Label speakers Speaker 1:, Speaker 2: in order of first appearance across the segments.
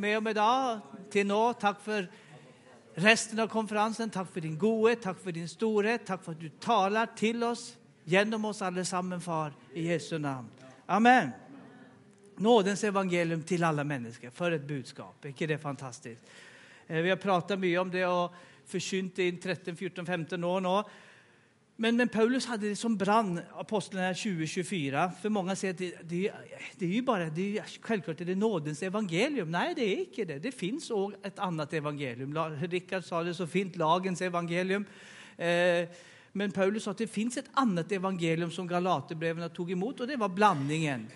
Speaker 1: med om idag till nå. Tack för resten av konferensen. Tack för din godhet, tack för din storhet, tack för att du talar till oss, genom oss allesammans, far, i Jesu namn. Amen. Nådens evangelium till alla människor, för ett budskap. Är det fantastiskt? Eh, vi har pratat mycket om det och förkynt det i 13, 14, 15 år nu. Men, men Paulus hade det som brann, Apostlarna 2024. För många säger att det, det, det är ju bara, det är, självklart är det nådens evangelium. Nej, det är inte det. Det finns ett annat evangelium. Rickard sa det så fint, lagens evangelium. Eh, men Paulus sa att det finns ett annat evangelium som Galaterbreven tog emot och det var blandningen.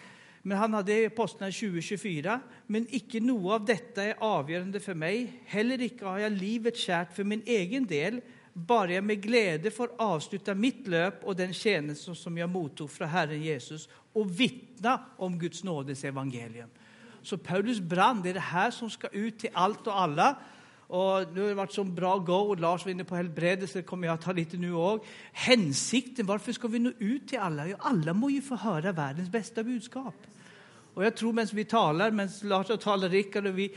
Speaker 1: Men han hade Apostlarna 2024. Men icke något av detta är avgörande för mig. Heller icke har jag livet kärt för min egen del bara jag med glädje får avsluta mitt löp och den tjänst som jag mottog från Herren Jesus och vittna om Guds nådes evangelium. Så Paulus brann, det är det här som ska ut till allt och alla. Och nu har det varit så bra go och Lars var inne på helbredelse, så det kommer jag att ta lite nu också. Hänsikten, varför ska vi nå ut till alla? Ja, alla må ju få höra världens bästa budskap. Och jag tror medan vi talar, medan Lars och talar, Rickard och vi,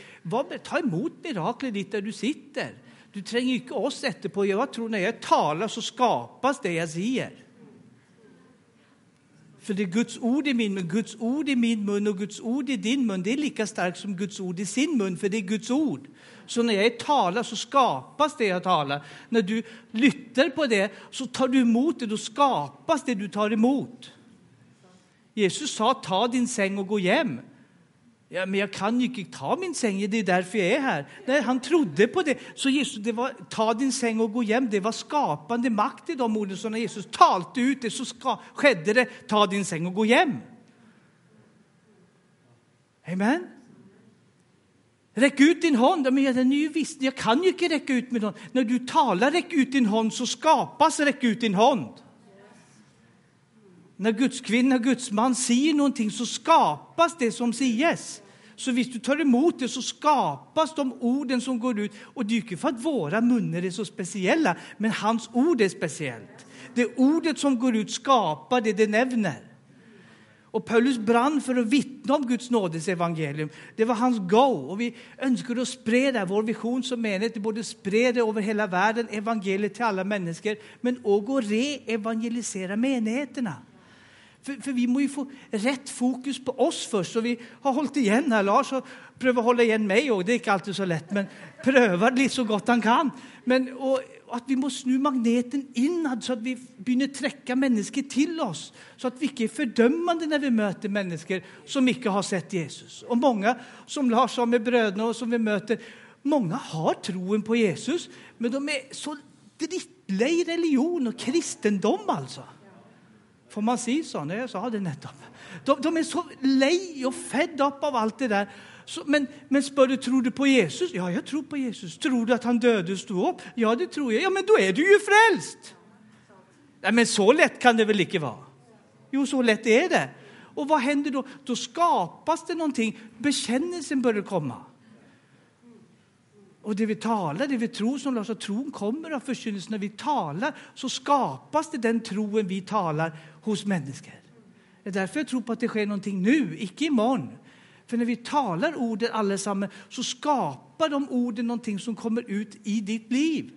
Speaker 1: ta emot miraklet dit där du sitter. Du tränger inte oss efterpå. Jag tror när jag talar så skapas det jag säger. För det är Guds ord i min mun, Guds ord i min mun och Guds ord i din mun. Det är lika starkt som Guds ord i sin mun, för det är Guds ord. Så när jag talar så skapas det jag talar. När du lyssnar på det så tar du emot det, då skapas det du tar emot. Jesus sa ta din säng och gå hem. Ja, men jag kan ju inte ta min säng, det är därför jag är här. Nej, han trodde på det. Så Jesus, det var ta din säng och gå hem. Det var skapande makt i de orden. Så när Jesus talte ut det så ska, skedde det, ta din säng och gå hem. Amen. Räck ut din hand. Men jag, ju visst, jag kan ju inte räcka ut min hand. När du talar räck ut din hand så skapas räck ut din hand. När Guds kvinna, och Guds man säger någonting så skapas det som sägs. Så visst du tar emot det så skapas de orden som går ut. Och det är inte för att våra munnar är så speciella, men hans ord är speciellt. Det ordet som går ut skapar det det nämner. Och Paulus brann för att vittna om Guds nådes evangelium. Det var hans go. Och vi önskar att sprida vår vision som menighet, både sprida över hela världen evangeliet till alla människor, men också re-evangelisera menigheterna. För, för, vi måste få rätt fokus på oss först. Så vi har hållit igen här. Lars har prövat hålla igen mig och det är inte alltid så lätt, men prövar lite så gott han kan. Men och, att vi måste snu magneten inåt så att vi börjar träcka människor till oss. Så att vi inte är fördömande när vi möter människor som inte har sett Jesus. Och många, som Lars sa med bröderna och som vi möter, många har troen på Jesus, men de är så drittliga i religion och kristendom alltså. Får man si sånn? Jeg sa det nettopp. De, de er så lei og fedd opp av alt det der. Så, men, men spør du, tror du på Jesus? Ja, jeg tror på Jesus. Tror du at han døde og sto opp? Ja, det tror jeg. Ja, men da er du jo frelst! Nei, men så lett kan det vel ikke være? Jo, så lett är det. Och vad händer då? Då skapas det någonting. Bekännelsen börjar komma. Och det vi talar, det vi tror, som Lars tron kommer av förkynnelsen. När vi talar så skapas det den troen vi talar hos människor. Det är därför jag tror på att det sker någonting nu, icke imorgon. För när vi talar orden allesammans så skapar de orden någonting som kommer ut i ditt liv.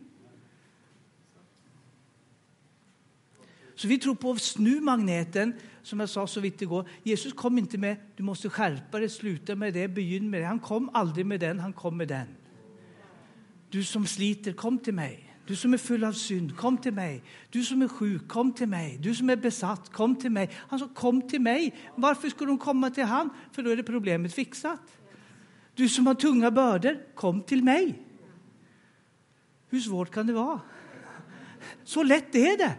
Speaker 1: Så vi tror på snu-magneten, som jag sa så vitt det går. Jesus kom inte med du måste skärpa dig, sluta med det, begynn med det. Han kom aldrig med den, han kom med den. Du som sliter, kom till mig. Du som är full av synd, kom till mig. Du som är sjuk, kom till mig. Du som är besatt, kom till mig. Han sa, kom till mig. Varför ska de komma till han? För då är det problemet fixat. Du som har tunga bördor, kom till mig. Hur svårt kan det vara? Så lätt är det.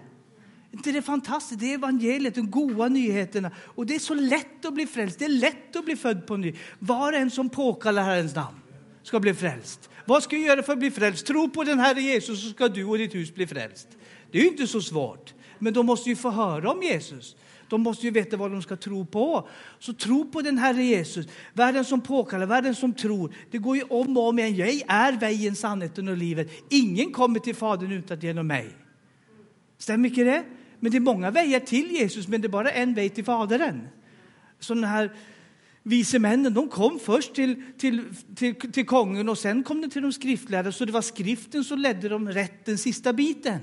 Speaker 1: Inte det är fantastiskt? Det är evangeliet, de goda nyheterna. Och det är så lätt att bli frälst. Det är lätt att bli född på ny. Var och en som påkallar Herrens namn ska bli frälst. Vad ska jag göra för att bli frälst? Tro på den Herre Jesus så ska du och ditt hus bli frälst. Det är ju inte så svårt. Men de måste ju få höra om Jesus. De måste ju veta vad de ska tro på. Så tro på den Herre Jesus. Världen som påkallar, världen som tror. Det går ju om och om igen. Jag är vägen, sannheten och livet. Ingen kommer till Fadern utan genom mig. Stämmer inte det? Men det är många vägar till Jesus, men det är bara en väg till Fadern. Så den här vise männen de kom först till, till, till, till kungen och sen kom de till de skriftlärda. Så det var skriften som ledde dem rätt den sista biten.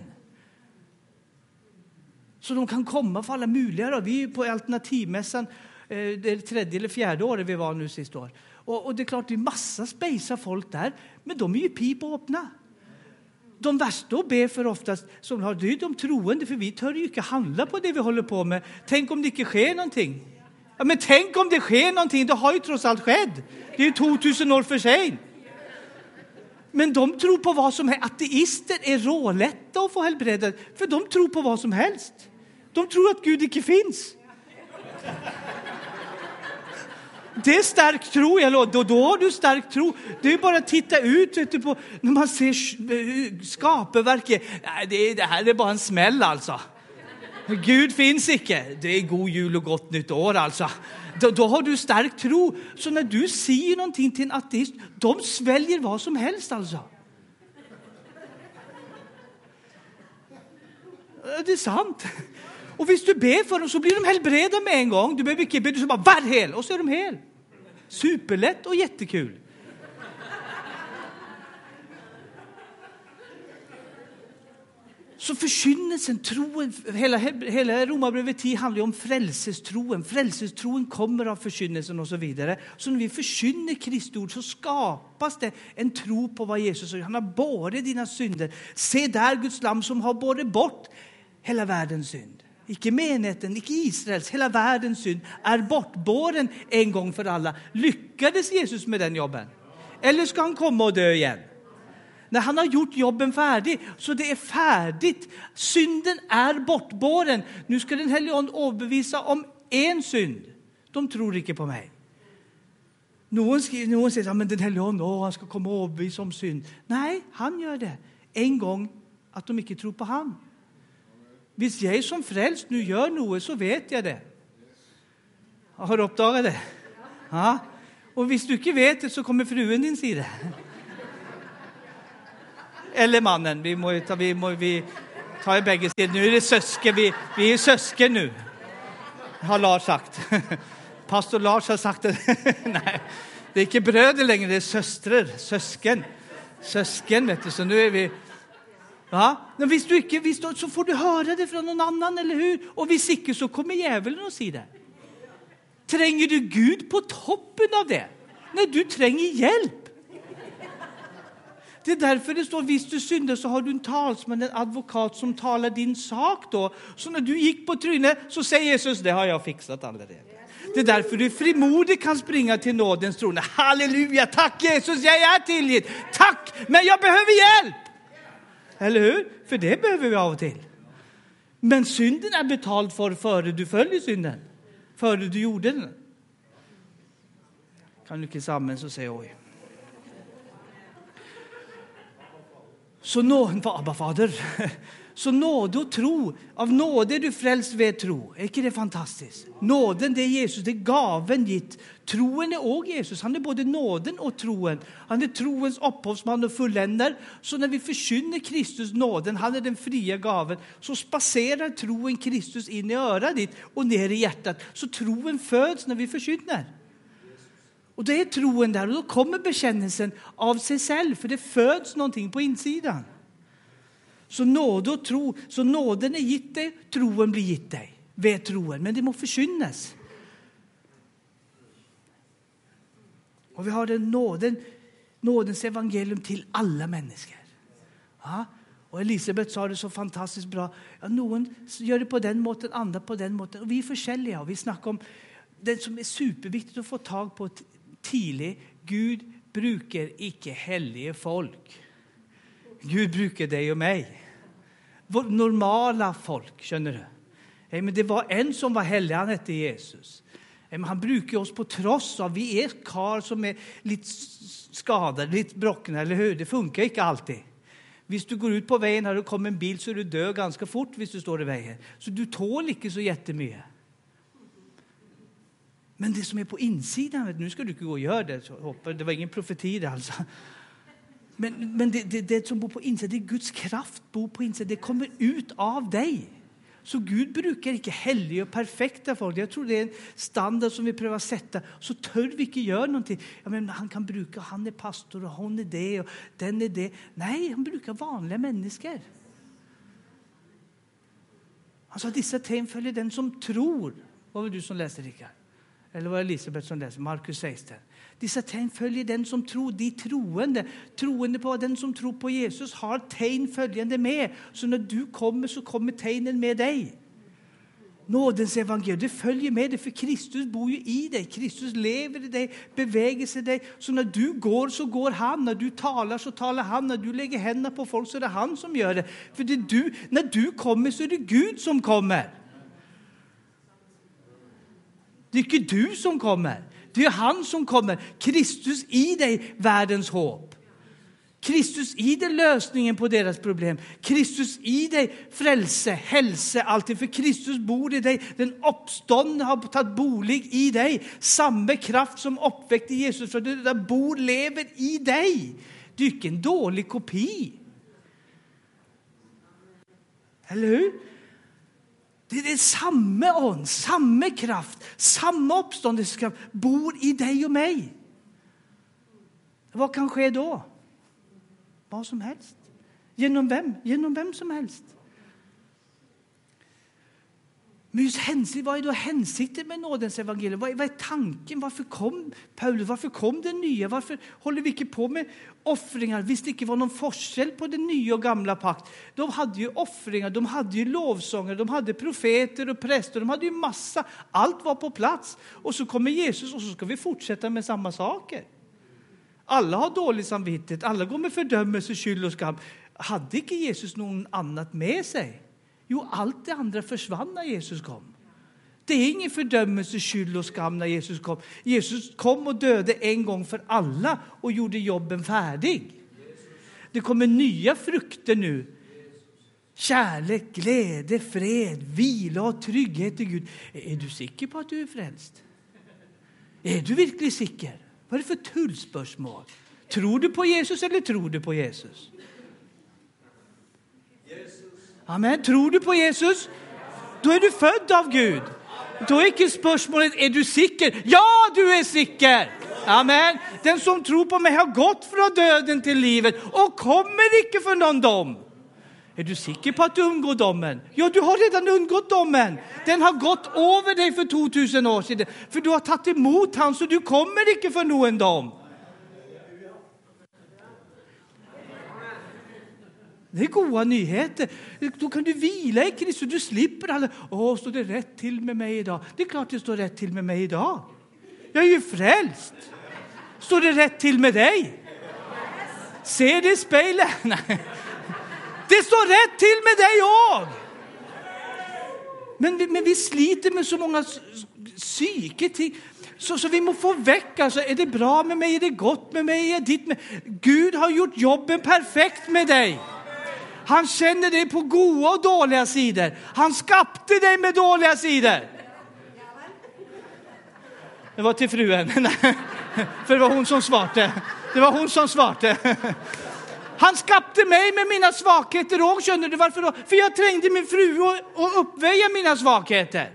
Speaker 1: Så de kan komma för alla möjliga. Då. Vi är på alternativmässan, eh, det är tredje eller fjärde året vi var nu sist år. Och, och det är klart, det är massa spejsa folk där, men de är ju pip och öppna. De värsta att be för oftast, som har, det är de troende, för vi tör ju inte handla på det vi håller på med. Tänk om det inte sker någonting. Ja, men tänk om det sker någonting, det har ju trots allt skett. Det är ju 2000 år för sent. Men de tror på vad som helst. Ateister är rålätta att få helbredet, för de tror på vad som helst. De tror att Gud inte finns. Det är stark tro, jag då, då har du stark tro. Det är bara att titta ut vet du, på, när man ser eh, skaperverket. Det, det här är bara en smäll alltså. Gud finns icke. Det är god jul och gott nytt år alltså. Då, då, har du stark tro. Så när du säger någonting till en ateist, de sväljer vad som helst alltså. Det är sant. Och om du ber för dem så blir de helbredda med en gång. Du behöver inte be, du bara var hel och så är de hel. Superlätt och jättekul. Så förkynnelsen, troen, hela, hela Romarbrevet 10 handlar om frälsestroen. Frälsestroen kommer av förkynnelsen och så vidare. Så när vi förkynner Kristi ord så skapas det en tro på vad Jesus har Han har båret dina synder. Se där Guds lam som har båret bort hela världens synd. Icke menigheten, icke Israels, hela världens synd är bortbåren en gång för alla. Lyckades Jesus med den jobben? Eller ska han komma och dö igen? När han har gjort jobben färdig, så det är färdigt. Synden är bortbåren. Nu ska den helige Ande åbevisa om en synd. De tror inte på mig. Någon, skriver, någon säger att den helige Ande han ska komma och åbevisa om synd. Nej, han gör det. En gång att de inte tror på han. Om jag som frälst nu gör något så vet jag det. Har du uppdagat det? Ja. Och om du inte vet det så kommer fruen din säga det. Eller mannen. Vi, må vi, må, vi tar bägge sidor. Nu är det sösken. Vi, vi är sösken nu. Har Lars sagt. Pastor Lars har sagt det. Nej, det är inte bröder längre, det är systrar, sösken. Sösken, vet du. Så nu är vi... Va? Men visst du inte, visst, så får du höra det från någon annan, eller hur? Och visst inte, så kommer djävulen och säger det. Tränger du Gud på toppen av det? När du tränger hjälp. Det är därför det står visst du synder så har du en talsman, en advokat som talar din sak då. Så när du gick på trynet så säger Jesus, det har jag fixat allerede. Det är därför du frimodigt kan springa till nådens trone. Halleluja, tack Jesus, jag är tillgiven. Tack, men jag behöver hjälp. Eller hur? För det behöver vi av och till. Men synden är betald för före du följer synden. Före du gjorde den. Kan du inte samman så säga oj. Så nåd, Abba fader. Så nåde och tro, av nåde är du frälst ved tro. Är inte det fantastiskt? Nåden, det är Jesus, det är gaven gitt. Troen är också Jesus, han är både nåden och troen. Han är troens upphovsman och fulländare. Så när vi förkynner Kristus nåden, han är den fria gaven, så spacerar troen Kristus in i örat ditt och ner i hjärtat. Så troen föds när vi förkynner. Och det är troen där och då kommer bekännelsen av sig själv, för det föds någonting på insidan. Så nåd och tro, så nåden är gitt dig, troen blir gitt dig. Vet troen, men det må förkynnas. Och vi har den nåden, nådens evangelium till alla människor. Ja? Och Elisabeth sa det så fantastiskt bra. Ja, någon gör det på den måten, andra på den måten. Och vi är och Vi snackar om det som är superviktigt att få tag på tidlig. Gud brukar icke hellige folk. Gud brukar dig och mig. Normala folk, känner du? Men det var en som var helig, han hette Jesus. Han brukar oss på tross av, vi är kar som är lite skadade, lite brockna, eller hur? Det funkar inte alltid. Om du går ut på vägen och det kommer en bil så är du död ganska fort om du står i vägen. Så du tål inte så jättemycket. Men det som är på insidan, nu ska du inte gå och göra det, det var ingen profeti det alltså. Men, men det, det, det, som bor på insidan, det är Guds kraft bor på insidan, det kommer ut av dig. Så Gud brukar inte hellige och perfekta folk. Jag tror det är en standard som vi prövar sätta. Så tör vi inte göra någonting. Ja, men han kan bruka, han är pastor och hon är det och den är det. Nej, han brukar vanliga människor. Han sa dessa tecken följer den som tror. Vad var du som läste, Rickard? Eller var det Elisabet som läste? Markus 16. Dessa tecken följer den som tror, de troende. Troende på den som tror på Jesus har tecken följande med. Så när du kommer så kommer tecknen med dig. Nådens evangelium, det följer med dig för Kristus bor ju i dig. Kristus lever i dig, beväger sig i dig. Så när du går så går han, när du talar så talar han, när du lägger händerna på folk så är det han som gör det. För det du, när du kommer så är det Gud som kommer. Det är inte du som kommer. Det är han som kommer. Kristus i dig, världens hopp. Kristus i dig, lösningen på deras problem. Kristus i dig, frälse, hälsa, allting. För Kristus bor i dig. Den uppståndne har tagit bolig i dig. Samma kraft som uppväckte Jesus från det där bor, lever i dig. Du är inte en dålig kopi. Eller hur? Det är samma ånd, samma kraft, samma uppståndelsekraft bor i dig och mig. Vad kan ske då? Vad som helst. Genom vem? Genom vem som helst. Men just hänsikt, vad är då hänsikten med nådens evangelium? Vad är, vad är, tanken? Varför kom Paulus? Varför kom det nya? Varför håller vi inte på med offringar? Visst det inte var någon forskel på den nya och gamla pakt. De hade ju offringar, de hade ju lovsånger, de hade profeter och präster, de hade ju massa. Allt var på plats. Och så kommer Jesus och så ska vi fortsätta med samma saker. Alla har dåligt samvittighet, alla går med fördömelse, skyld och skam. Hade inte Jesus någon annat med sig? Jo, allt det andra försvann när Jesus kom. Det är ingen fördömelse, skyld och skam när Jesus kom. Jesus kom och döde en gång för alla och gjorde jobben färdig. Det kommer nya frukter nu. Kärlek, glädje, fred, vila och trygghet i Gud. Är du säker på att du är frälst? Är du verkligen säker? Vad är det för tullspörsmål? Tror du på Jesus eller tror du på Jesus? Amen. Tror du på Jesus? Då är du född av Gud. Då är inte spörsmålet, är du säker? Ja, du är säker! Amen. Den som tror på mig har gått från döden till livet och kommer icke för någon dom. Är du säker på att du undgår domen? Ja, du har redan undgått domen. Den har gått över dig för 2000 år sedan. För du har tagit emot han så du kommer icke för någon dom. Det är goda nyheter. Då kan du vila i Kristus. Du slipper alla. Åh, står det rätt till med mig idag? Det är klart det står rätt till med mig idag. Jag är ju frälst. Står det rätt till med dig? Se det i spegeln. Det står rätt till med dig också! Men, men vi sliter med så många psyke. Så, så vi måste få väck, alltså, är det bra med mig, är det gott med mig, är ditt med... Gud har gjort jobben perfekt med dig. Han känner dig på goda och dåliga sidor. Han skapte dig med dåliga sidor. Det var till fruen. För det var hon som svarte. Det var hon som svarte. Han skapte mig med mina svagheter och känner du varför då? För jag trängde min fru och uppväja mina svagheter.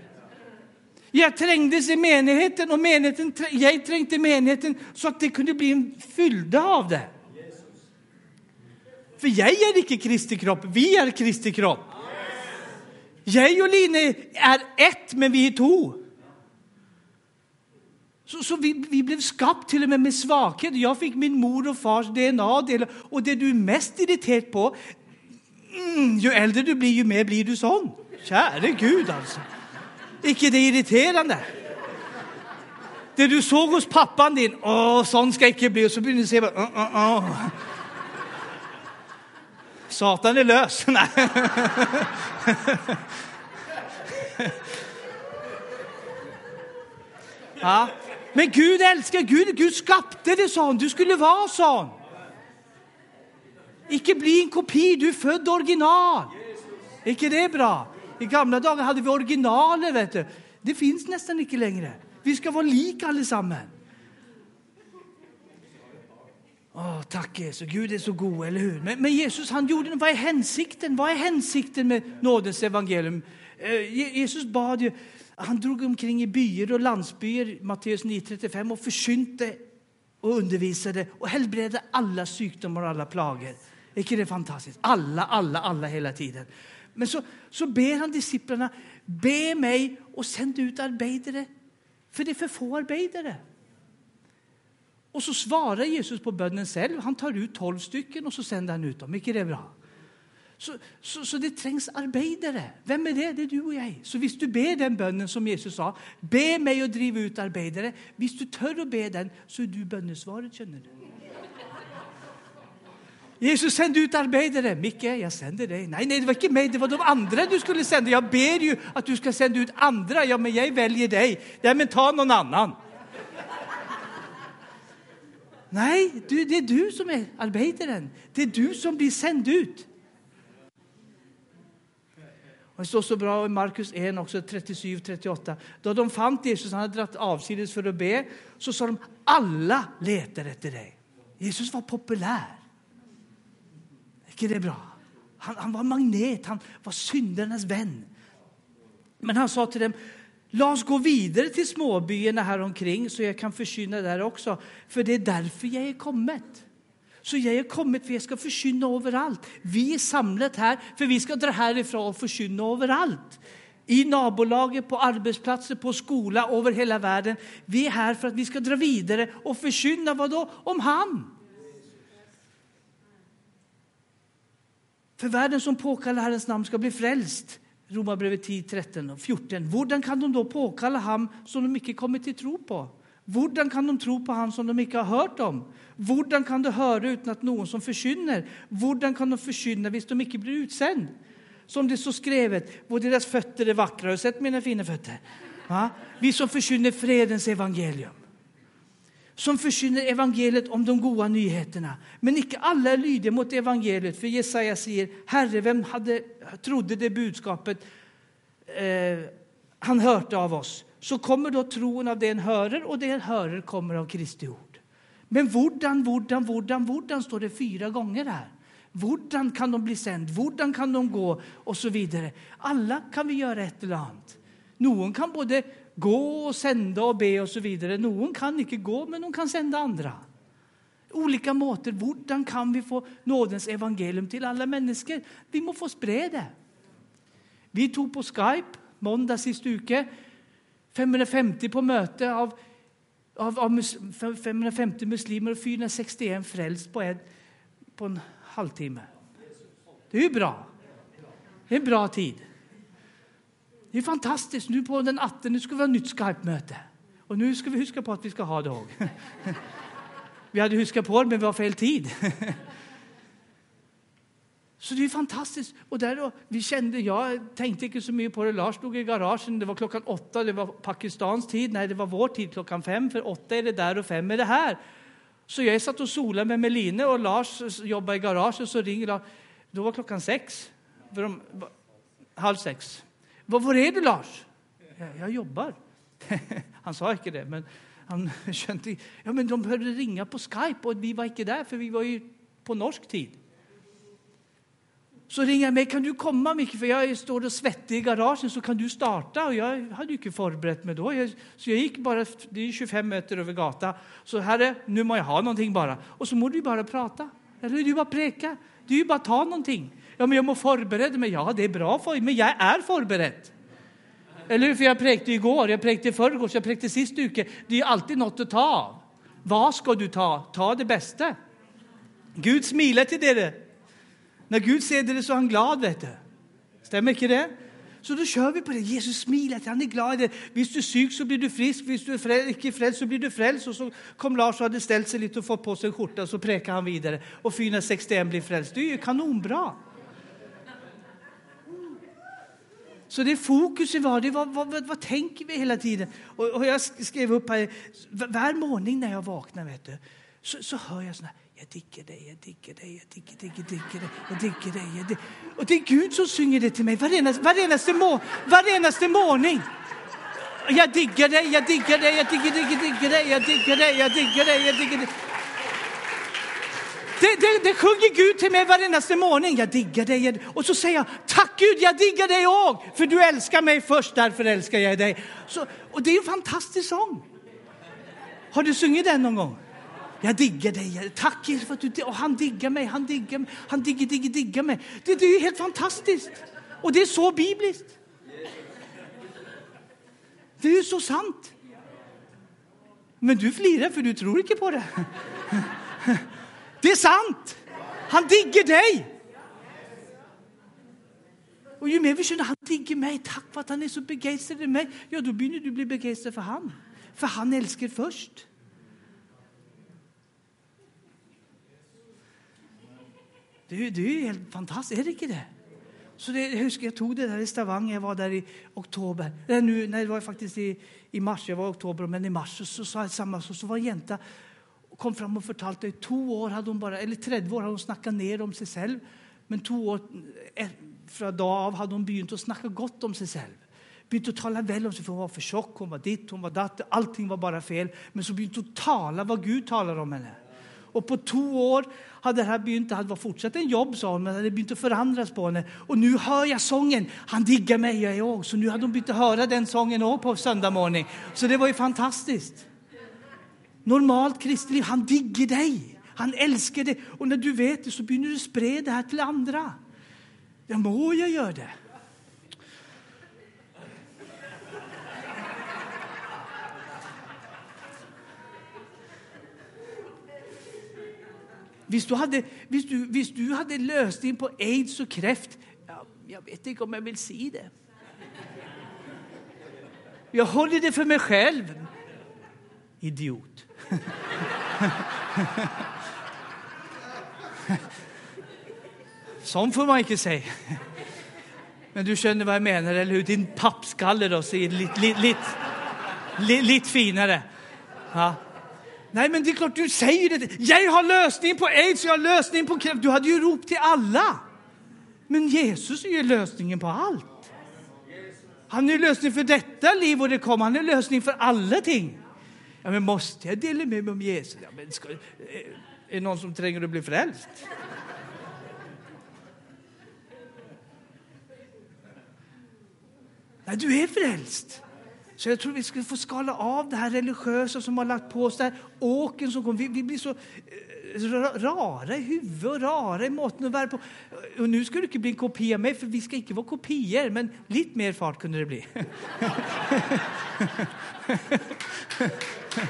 Speaker 1: Jag trängdes i menigheten och menigheten, jag trängde menigheten så att det kunde bli en fyllda av det. För jag är inte Kristi kropp, vi är Kristi kropp. Jag och Line är ett, men vi är två. Så, så vi, vi, blev skapt till och med med svaghet. Jag fick min mor och fars DNA. Och det du är mest irriterad på, mm, ju äldre du blir, ju mer blir du sån. Käre Gud alltså. Icke det irriterande? Det du såg hos pappan din, åh, sån ska icke bli. Och så blir du se, uh, uh, uh. Satan är lös. ja. Men Gud älskar, Gud, Gud skapade det sån. Du skulle vara sån. Icke bli en kopi, du är född original. Icke det är bra? I gamla dagar hade vi originaler, vet du. Det finns nästan inte längre. Vi ska vara lika allesammans. Oh, tack Jesus, Gud är så god, eller hur? Men, men, Jesus han gjorde, vad är hänsikten? Vad är hänsikten med nådens evangelium? Eh, Jesus bad ju, han drog omkring i byar och landsbyar, Matteus 9.35, och försynte och undervisade och helbredde alla sjukdomar och alla plagor. Är inte det fantastiskt? Alla, alla, alla hela tiden. Men så, så ber han disciplerna, be mig och sänd ut arbetare, för det är för få arbetare. Och så svarar Jesus på bönen själv. Han tar ut tolv stycken och så sänder han ut dem. Är det bra? Så, så, så, det trängs arbetare. Vem är det? Det är du och jag. Så visst du ber den bönen som Jesus sa, be mig att driva ut arbetare. Visst du tör att be den, så är du bönesvaret, känner du. Jesus sände ut arbetare. Micke, jag sänder dig. Nej, nej, det var inte mig, det var de andra du skulle sända. Jag ber ju att du ska sända ut andra. Ja, men jag väljer dig. Ja, men ta någon annan. Nej, du, det är du som är arbetaren. Det är du som blir sänd ut. Och det står så bra i Markus 1, också 37-38. Då de fann Jesus, han hade dragit avsides för att be, så sa de alla letar efter dig. Jesus var populär. Är det bra? Han, han var magnet, han var syndernas vän. Men han sa till dem, låt oss gå vidare till småbyarna här omkring så jag kan förkynna där också. För det är därför jag är kommit. Så jag är kommit för jag ska förkynna överallt. Vi är samlat här för vi ska dra härifrån och förkynna överallt. I nabolaget, på arbetsplatser, på skola, över hela världen. Vi är här för att vi ska dra vidare och förkynna vad då? Om han. För världen som påkallar Herrens namn ska bli frälst. Romarbrevet 10, 13 och 14. Hur kan de då påkalla ham som de inte kommit till tro på? Hur kan de tro på han som de inte har hört om? Hur kan de höra utan att någon som förkynner? Hur kan de förkynna om de inte blir utsänd? Som det så skrevet, hvor deras fötter är vackra. Har du sett mina fina fötter? Ja? Vi som förkynner fredens evangelium som förkynner evangeliet om de goda nyheterna. Men icke alla är lydiga mot evangeliet, för Jesaja säger, Herre, vem hade, trodde det budskapet eh, han hörde av oss? Så kommer då tron av det en hörer, och det en hörer kommer av Kristi ord. Men vordan, vordan, vordan, vordan står det fyra gånger här. Vordan kan de bli sänd, vordan kan de gå och så vidare. Alla kan vi göra ett eller annat. Någon kan både gå och sända och be och så vidare. Någon kan inte gå, men de kan sända andra. Olika måter. Hur kan vi få nådens evangelium till alla människor? Vi måste få sprida det. Vi tog på Skype måndag sist uke 550 på möte av, av, av 550 muslimer och 461 frälst på en, på en halvtimme. Det är ju bra. Det är en bra tid. Det är fantastiskt. Nu på den 18 nu ska vi ha nytt Skype-möte. Och nu ska vi huska på att vi ska ha det också. Vi hade huskat på det, men vi har fel tid. Så det är fantastiskt. Och där då, vi kände, jag tänkte inte så mycket på det. Lars stod i garagen. Det var klockan åtta, det var Pakistans tid. Nej, det var vår tid klockan fem. För åtta är det där och fem är det här. Så jag satt och solade med Meline och Lars jobbade i garaget. Så ringer Lars. Då var klockan sex. För de, halv sex. Var är du, Lars? Jag, jag jobbar. Han sa inte det, men han kände, ja, men de började ringa på Skype och vi var inte där, för vi var ju på norsk tid. Så ringer han mig, kan du komma Micke, för jag står och svettig i garagen, så kan du starta? Och jag hade ju inte förberett mig då, så jag gick bara, det är 25 meter över gatan. Så herre, nu må jag ha någonting bara. Och så må du bara prata, eller du bara preka, du ju bara ta någonting. Ja, men jag må förbereda mig. Ja, det är bra, för, men jag är förberedd. Eller hur? För jag präkte igår, jag präkte i förrgår, jag präkte sist uke. Det är alltid något att ta av. Vad ska du ta? Ta det bästa. Gud smiler till det. När Gud ser det så är han glad, vet du. Stämmer inte det? Så då kör vi på det. Jesus smiler, till, han är glad. Om du är sjuk så blir du frisk, om du är fräl, inte frälst så blir du frälst. Och så kom Lars och hade ställt sig lite och fått på sig en skjorta och så präkade han vidare. Och 461 blir frälst. Det är ju kanonbra. Så det är fokus det var vad, vad, vad, tänker vi hela tiden? Och, och, jag skrev upp här, varje morgon när jag vaknar vet du, så, så hör jag såna jag digger dig, jag digger dig, jag digger, digger, digger dig, jag digger dig. Jag digger. Och det är Gud som synger det till mig varenaste, varenaste, må, varenaste morgon. Jag diggar dig, jag diggar dig, jag digger, digger, digger dig, jag diggar dig, jag diggar dig, jag diggar dig. Det, det, det sjunger Gud till mig varendaste morgon. Jag diggar dig. Och så säger jag, tack Gud, jag diggar dig också. För du älskar mig först, därför älskar jag dig. Så, och det är en fantastisk sång. Har du sjungit den någon gång? Jag diggar dig. Tack Jesus för att du och han diggar mig. Han diggar mig. Han digger, digger, diggar mig. Det, det är helt fantastiskt. Och det är så bibliskt. Det är ju så sant. Men du flirar för du tror inte på det. Det är sant. Han digger dig. Och ju mer vi känner han digger mig, tack för att han är så begeistrad i mig, ja då börjar du bli begeistrad för han. För han älskar först. Det är, det är helt fantastiskt, är det inte det? Så det, jag husker jag tog det där i Stavanger, jag var där i oktober. Nej, nu, nej det var faktiskt i, i mars, jag var i oktober, men i mars så, så, så, samma, så, så var en jänta kom fram och fortalte att två år hade hon bara, eller 30 år hade hon snackat ner om sig själv. Men två år eh, från dag av hade hon börjat att snacka gott om sig själv. Begynt att tala väl om sig, för hon var för tjock, hon var ditt, hon var datt, allting var bara fel. Men så begynt att tala vad Gud talar om henne. Och på två år hade det här begynt, det var fortsatt en jobb sa hon, men det hade begynt att förändras på henne. Och nu hör jag sången, han diggar mig jag är också. Så nu hade hon börjat höra den sången också på söndag morgon. Så det var ju fantastiskt. Normalt kristet liv, han digger dig. Han älskar dig. Och när du vet det så börjar du sprida det här till andra. Ja, må jag göra det? Hvis du hade, hvis du, hvis du hade lösning på aids och kräft, ja, jag vet inte om jag vill säga det. Jag håller det för mig själv. Idiot. Sånt får man inte säga. Men du känner vad jag menar, eller hur? Din pappskalle då ser lite, lite, lite, lite finare. Ja. Nej, men det är klart du säger det. Jag har lösningen på aids, jag har lösningen på kräft. Du hade ju rop till alla. Men Jesus är ju lösningen på allt. Han är lösningen för detta liv och det kommer. Han är lösningen för alla ting. Ja, men måste jag dela med mig om Jesus? Ja, men ska, eh, är det någon som tränger att bli frälst? Nej, du är frälst. Så jag tror vi ska få skala av det här religiösa som har lagt på oss, där åken som kom. Vi, vi, blir så eh, rara i huvudet och rara i måtten och på. Och nu ska du inte bli en kopia av mig, för vi ska inte vara kopior, men lite mer fart kunde det bli. Så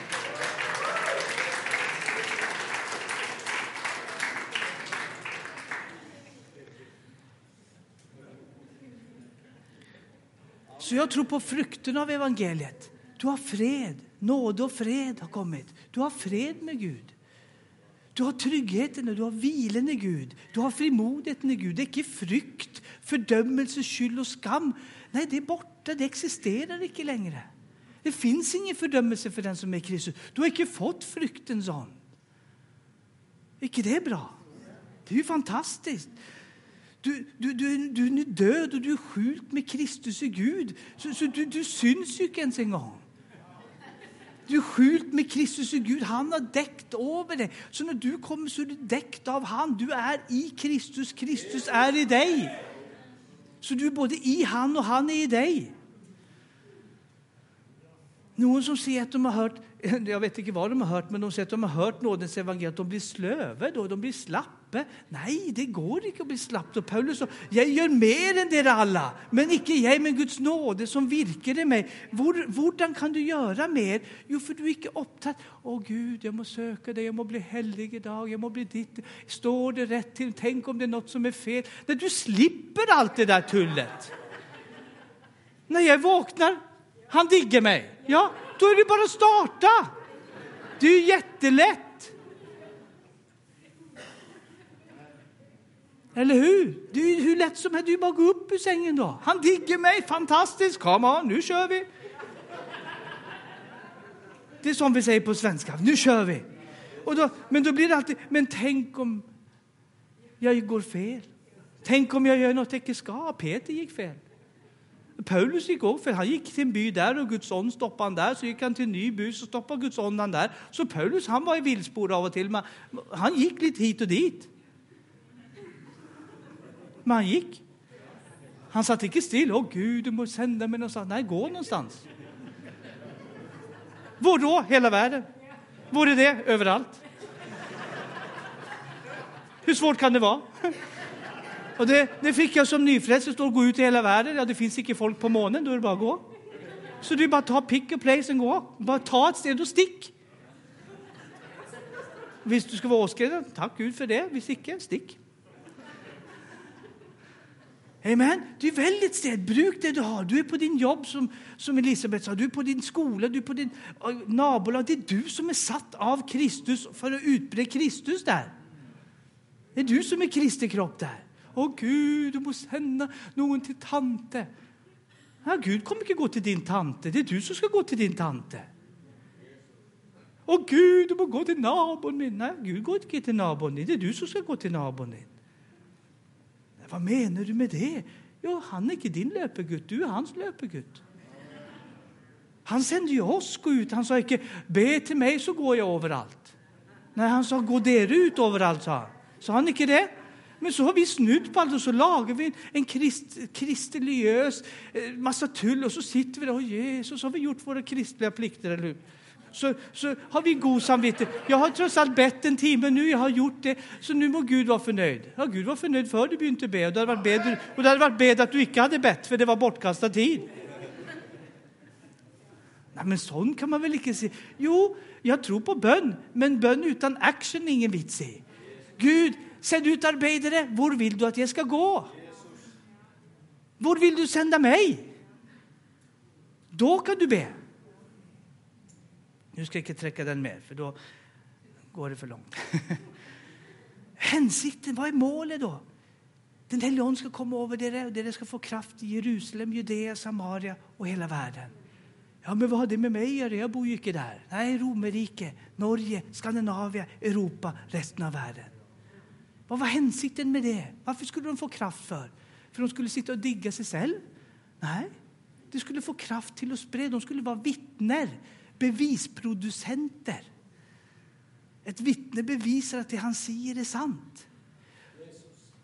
Speaker 1: jag tror på frukten av evangeliet. Du har fred, nåd och fred har kommit. Du har fred med Gud. Du har tryggheten, och du har vilen i Gud. Du har frimodigheten i Gud. Det är inte frykt, fördömelse, skyld och skam. Nej, det är borta. Det existerar inte längre. Det finns ingen fördömelse för den som är Kristus. Du har inte fått fruktens ande. Är det bra? Det är ju fantastiskt. Du, du, du, du är död och du är sjuk med Kristus i Gud. Så, så du, du syns ju inte ens en gång. Du är sjuk med Kristus i Gud. Han har däckt över dig. Så när du kommer så är du däckt av han. Du är i Kristus. Kristus är i dig. Så du är både i han och han är i dig. Någon som säger att de har hört, jag vet inte vad de har hört, men de ser att de har hört nådens evangelium, de blir slöve då, de blir slappe. Nej, det går inte att bli slapp. Och Paulus sa, jag gör mer än det alla, men icke jag, men Guds nåde som virker i mig. Hur kan du göra mer? Jo, för du är icke upptatt. Åh Gud, jag måste söka dig, jag måste bli helig idag, jag måste bli ditt. Står det rätt till? Tänk om det är något som är fel? När du slipper allt det där tullet. När jag vaknar, han digger mig. Ja, då är det bara att starta. Det är ju jättelätt. Eller hur? Det är hur lätt som helst. Det är bara att gå upp ur sängen då. Han digger mig. Fantastiskt. Come on, nu kör vi. Det är som vi säger på svenska. Nu kör vi. Och då, men då blir det alltid, men tänk om jag går fel? Tänk om jag gör något äktenskap? Peter gick fel. Paulus gick också, för han gick till en by där och Guds ånd stoppade han där. Så gick han till en ny by så stoppade Guds ånd han där. Så Paulus han var i villspår av och till. Men han gick lite hit och dit. Men han gick. Han satt inte still. Åh Gud, du måste sända mig någonstans. Nej, gå någonstans. Var då? Hela världen? Vore det överallt? Hur svårt kan det vara? Och det, det fick jag som nyfrälst, det står gå ut i hela världen. Ja, det finns inte folk på månen, då är det bara att gå. Så du bara ta pick och place och gå. Bara ta ett steg och stick. Visst du ska vara åskriven, tack Gud för det. Visst icke, stick. Amen. Du välj ett sted, bruk det du har. Du är på din jobb som, som Elisabeth sa, du är på din skola, du är på din eh, nabolag. Det är du som är satt av Kristus för att utbreda Kristus där. Det är du som är Kristi kropp där. Åh Gud, du måste sända någon till tante. Ja, Gud kommer inte gå till din tante, det är du som ska gå till din tante. Åh Gud, du måste gå till nabon min. Nej, Gud går inte till nabon din, det är du som ska gå till nabon din. Vad menar du med det? Jo, han är inte din löpegud, du är hans löpegud. Han sände ju oss gå ut. Han sa inte be till mig så går jag överallt. Nej, han sa gå där ut överallt, sa han. Sa han inte det? Men så har vi snudd på allt och så lagar vi en krist, kristeliös eh, massa tull och så sitter vi där och Jesus har vi gjort våra kristliga plikter, eller hur? Så, så har vi god samvete. Jag har trots allt bett en timme nu, jag har gjort det, så nu må Gud vara förnöjd. Ja, Gud var förnöjd för du inte be och det hade varit bed, och det hade varit bed att du inte hade bett för det var bortkastad tid. Nej, men sån kan man väl inte se. Jo, jag tror på bön, men bön utan action är ingen vits i. Gud, Sänd ut arbetare. Var vill du att jag ska gå? Var vill du sända mig? Då kan du be. Nu ska jag inte träcka den mer, för då går det för långt. Hänsikten, vad är målet då? Den helige ska komma över er och det ska få kraft i Jerusalem, Judea, Samaria och hela världen. Ja, men vad har det med mig att göra? Jag bor ju inte där. Nej, Romerike, Norge, Skandinavien, Europa, resten av världen. Vad var hänsikten med det? Varför skulle de få kraft för? För de skulle sitta och digga sig själv? Nej, de skulle få kraft till att sprida. De skulle vara vittner, bevisproducenter. Ett vittne bevisar att det han säger är sant.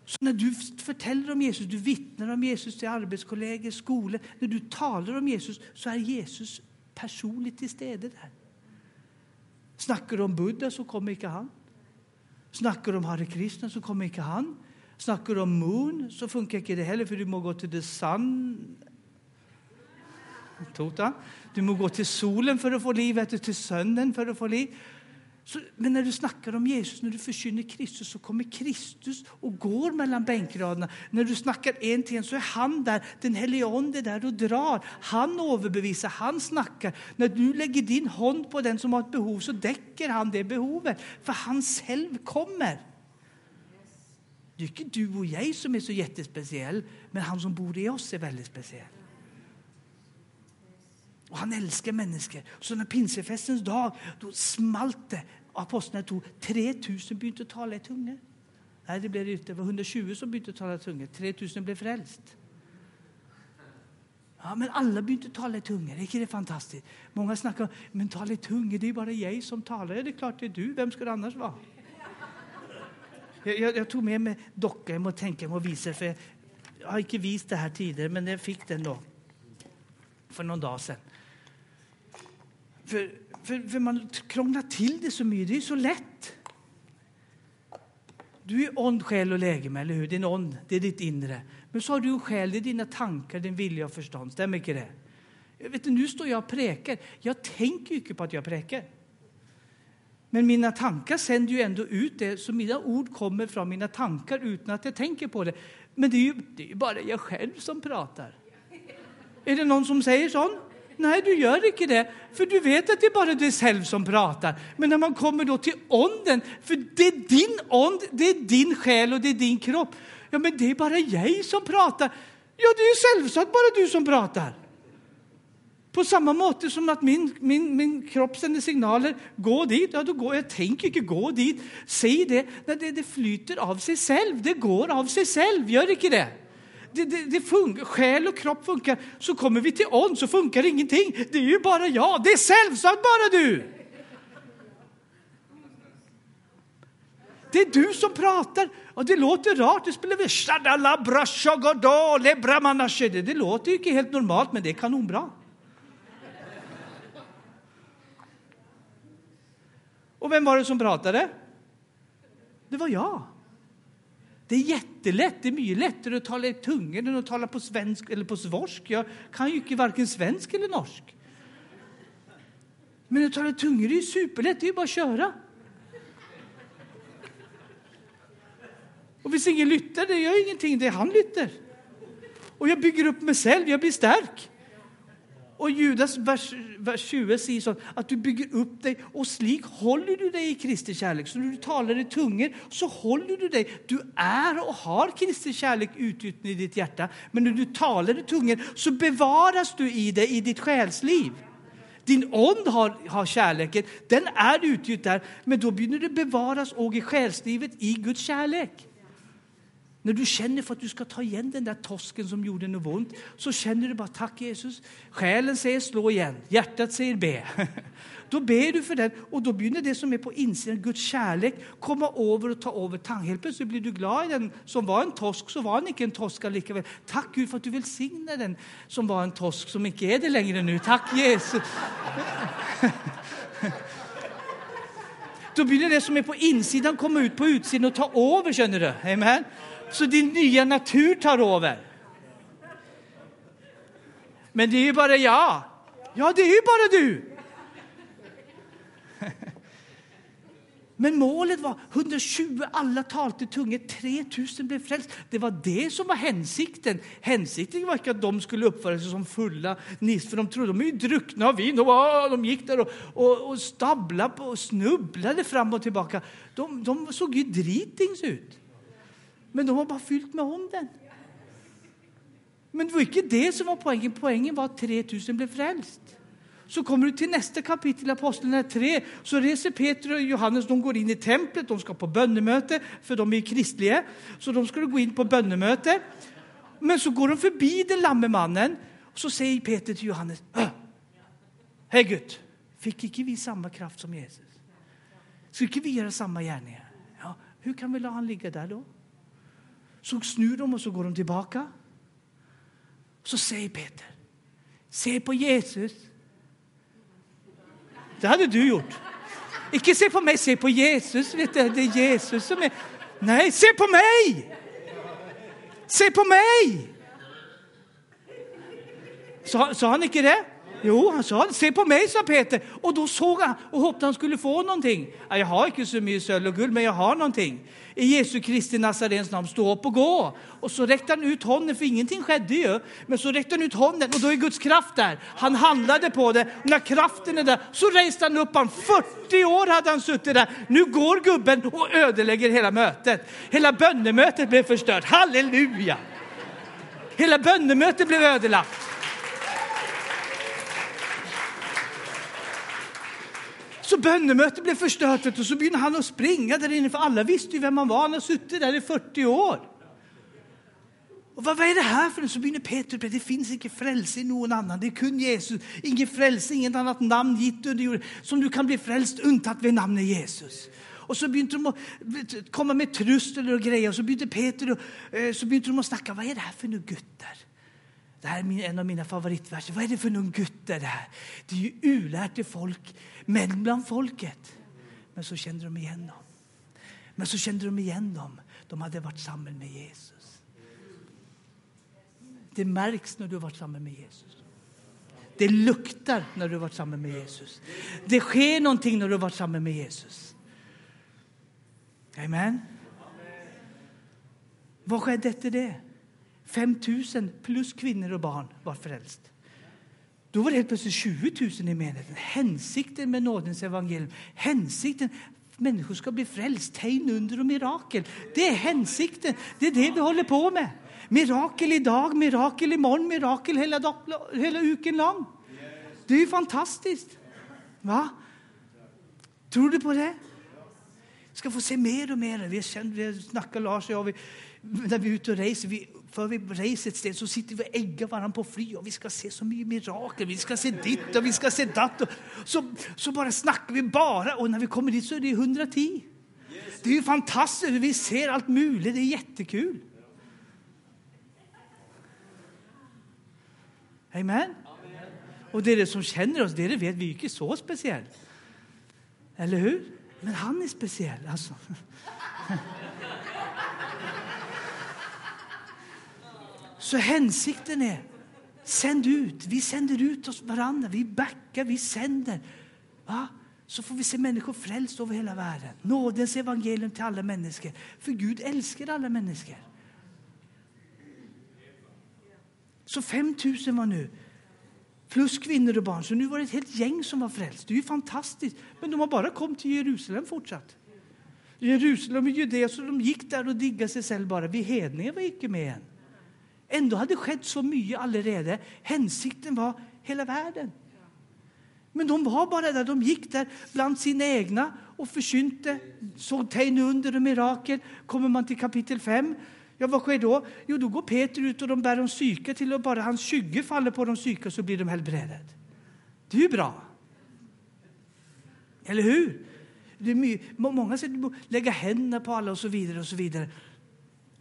Speaker 1: Så när du förtäller om Jesus, du vittnar om Jesus till arbetskollegor, skolor, när du talar om Jesus så är Jesus personligt till stede där. Snackar du om Buddha så kommer inte han. Snackar du om Hare Krishna så kommer inte han. Snackar du om Moon så funkar inte det heller för du måste gå till the sun. Tota. Du måste gå till solen för att få liv, eller till sönden för att få liv. Så, men när du snackar om Jesus, när du förkynner Kristus, så kommer Kristus och går mellan bänkraderna. När du snackar en till en så är han där, den helige Ande är där och drar. Han överbevisar, han snackar. När du lägger din hand på den som har ett behov så täcker han det behovet, för han själv kommer. Det är inte du och jag som är så jättespeciell, men han som bor i oss är väldigt speciell. Och han älskar människor. Så när pinsefestens dag, då smalt det. Apostlarna tog 3000 började tala i tungor. Nej, det blev det var 120 som började tala i tungor. 3000 blev frälst. Ja, men alla började tala i tungor. Är det fantastiskt? Många snackar om men tala i tungor, det är bara jag som talar. Ja, det är klart det är du. Vem ska det annars vara? Jag, jag, jag tog med mig docka, jag må tänka och visa för jag har inte visat det här tidigare, men jag fick den då för någon dag sedan. För, för, för man krånglar till det så mycket. Det är så lätt. Du är ond, själ och lägeme, eller hur? Din ond, det är ditt inre. Men så har du en själ, det är dina tankar, din vilja och förstånd. Stämmer inte det? vet du, nu står jag och präkar. Jag tänker ju inte på att jag präkar. Men mina tankar sänder ju ändå ut det, så mina ord kommer från mina tankar utan att jag tänker på det. Men det är ju, det är bara jag själv som pratar. Är det någon som säger sånt? Nej, du gör inte det, för du vet att det är bara du själv som pratar. Men när man kommer då till onden, för det är din ond, det är din själ och det är din kropp. Ja, men det är bara jag som pratar. Ja, det är ju självklart bara du som pratar. På samma måte som att min, min, min kropp sänder signaler. Gå dit. Ja, då går, jag tänker inte gå dit. Säg det. Nej, det. Det flyter av sig själv. Det går av sig själv. Gör inte det? Det, det, det funkar, själ och kropp funkar. Så kommer vi till on så funkar ingenting. Det är ju bara jag. Det är sällsamt bara du. Det är du som pratar. Och det låter rart. Det spelar väl Det låter ju inte helt normalt, men det är kanonbra. Och vem var det som pratade? Det var jag. Det är jättelätt. Det är mycket lättare att tala i tungor än att tala på svensk eller på svorsk. Jag kan ju inte varken svensk eller norsk. Men att tala i tungor är ju superlätt. Det är ju bara att köra. Och finns ingen lytter, det gör ingenting. Det är han lytter. Och jag bygger upp mig själv. Jag blir stark. Och Judas vers, vers 20 säger så att du bygger upp dig och slik håller du dig i Kristi kärlek. Så när du talar i tungor så håller du dig. Du är och har Kristi kärlek utgjuten i ditt hjärta. Men när du talar i tungor så bevaras du i det i ditt själsliv. Din ond har, har kärleken, den är utgjuten där, men då börjar det bevaras och i själslivet i Guds kärlek. När du känner för att du ska ta igen den där tosken som gjorde något ont, så känner du bara tack Jesus. Själen säger slå igen, hjärtat säger be. Då ber du för den och då börjar det som är på insidan, Guds kärlek, komma över och ta över tanken. Helt plötsligt blir du glad i den som var en tosk, så var han inte en tosk likaväl. Tack Gud för att du välsignar den som var en tosk, som inte är det längre nu. Tack Jesus. Då blir det som är på insidan komma ut på utsidan och ta över, känner du. Amen. Så din nya natur tar över. Men det är ju bara jag. Ja, det är ju bara du. Men målet var 120, alla talade tungor, 3000 blev frälst. Det var det som var hänsikten. Hänsikten var inte att de skulle uppföra sig som fulla nis, för de trodde de är ju druckna av vin. De gick där och, och, och stabblade och snubblade fram och tillbaka. De, de såg ju dritings ut. Men de var bara fyllt med onden. Men det var inte det som var poängen. Poängen var att 3000 blev frälst. Så kommer du till nästa kapitel i Apostlarna 3, så reser Peter och Johannes, de går in i templet, de ska på bönemöte, för de är kristliga. Så de skulle gå in på bönemöte. Men så går de förbi den lamme mannen, och så säger Peter till Johannes, Hej Gud, fick inte vi samma kraft som Jesus? Skulle inte vi göra samma gärningar? Ja, hur kan vi låta han ligga där då? Så snur de och så går de tillbaka. Så säger Peter, se på Jesus. Det hade du gjort. Icke se på mig, se på Jesus. Vet du, det är Jesus som är... Nej, se på mig! Se på mig! Sa, sa han inte det? Jo, han sa se på mig, sa Peter. Och då såg han och hoppades han skulle få någonting. jag har inte så mycket sölv och guld, men jag har någonting. I Jesu Kristi Nazarens namn, stå upp och gå. Och så räckte han ut handen, för ingenting skedde ju. Men så räckte han ut handen och då är Guds kraft där. Han handlade på det. Och När kraften är där så reste han upp han. 40 år hade han suttit där. Nu går gubben och ödelägger hela mötet. Hela bönemötet blev förstört. Halleluja! Hela bönemötet blev ödelagt. Så bönemötet blev förstört och så började han att springa där inne, för alla visste ju vem han var. Han har suttit där i 40 år. Och vad, vad är det här för något? Så Petrus att det finns ingen frälse i någon annan. Det är kun Jesus. Ingen frälse, inget annat namn gitt under jorden som du kan bli frälst untat vid namnet Jesus. Och så började de att komma med tröstel och grejer. Och så började Peter och, så begynte de att snacka. Vad är det här för något gutter? Det här är en av mina favoritverser. Vad är det för någon gutte det här? Det är ju ulärte folk men bland folket. Men så kände de igen dem. Men så kände de igen dem. De hade varit samman med Jesus. Det märks när du har varit samman med Jesus. Det luktar när du har varit samman med Jesus. Det sker någonting när du har varit samman med Jesus. Amen. Vad skedde efter det? 5 000 plus kvinnor och barn var frälst. Då var det helt plötsligt 20 000 i menigheten. Hänsikten med nådens evangelium. Hänsikten människor ska bli frälst, tegn, under och mirakel. Det är hänsikten. Det är det vi håller på med. Mirakel idag, mirakel imorgon, mirakel hela, dag, hela uken lång. Det är ju fantastiskt. Va? Tror du på det? Vi ska få se mer och mer. Vi, känner, vi snackar Lars och jag, vi, när vi är ute och reser, vi, för vi reser ett sted så sitter vi och äggar varandra på fly och vi ska se så mycket mirakel, vi ska se ditt och vi ska se datt. Och, så, så bara snackar vi bara och när vi kommer dit så är det 110. Det är ju fantastiskt, vi ser allt möjligt, det är jättekul. Amen. Och det är det som känner oss, det är det vet, vi är inte så speciella. Eller hur? Men han är speciell alltså. Så hänsikten är, sänd ut. Vi sänder ut oss varandra, vi backar, vi sänder. Va? Så får vi se människor frälst över hela världen. Nådens evangelium till alla människor. För Gud älskar alla människor. Så 5 000 var nu. Plus kvinnor och barn. Så nu var det ett helt gäng som var frälst. Det är ju fantastiskt. Men de har bara kommit till Jerusalem fortsatt. Jerusalem och Judea, så de gick där och diggade sig själva bara. Vi hedningar var icke med än. Ändå hade skett så mycket allerede. Hänsikten var hela världen. Men de var bara där, de gick där bland sina egna och försynte, såg tecken under och mirakel. Kommer man till kapitel 5, ja vad sker då? Jo, då går Peter ut och de bär om psyke till och bara hans skygge faller på de psyke så blir de helbredade. Det är ju bra. Eller hur? Det är mycket, många sätt att lägga händerna på alla och så vidare och så vidare.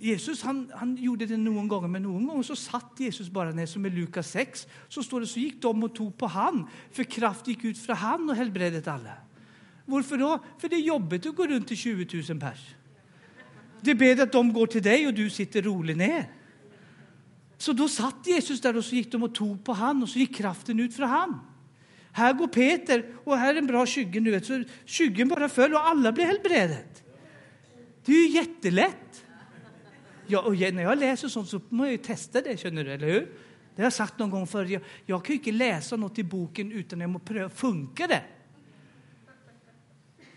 Speaker 1: Jesus han, han gjorde det någon gång, men någon gång så satt Jesus bara ner, som i Lukas 6. Så står det så gick de och tog på han, för kraft gick ut från han och helbredet alla. Varför då? För det är jobbigt att gå runt till 20 000 pers. Det är bättre att de går till dig och du sitter rolig ner. Så då satt Jesus där och så gick de och tog på han och så gick kraften ut från han. Här går Peter och här är en bra skyggen, du vet, så skyggen bara föll och alla blev helbredet. Det är ju jättelätt. Ja, och när jag läser sånt så måste jag ju testa det, känner du, eller hur? Det har jag sagt någon gång förr. Jag, jag kan ju inte läsa något i boken utan jag måste pröva, funkar det?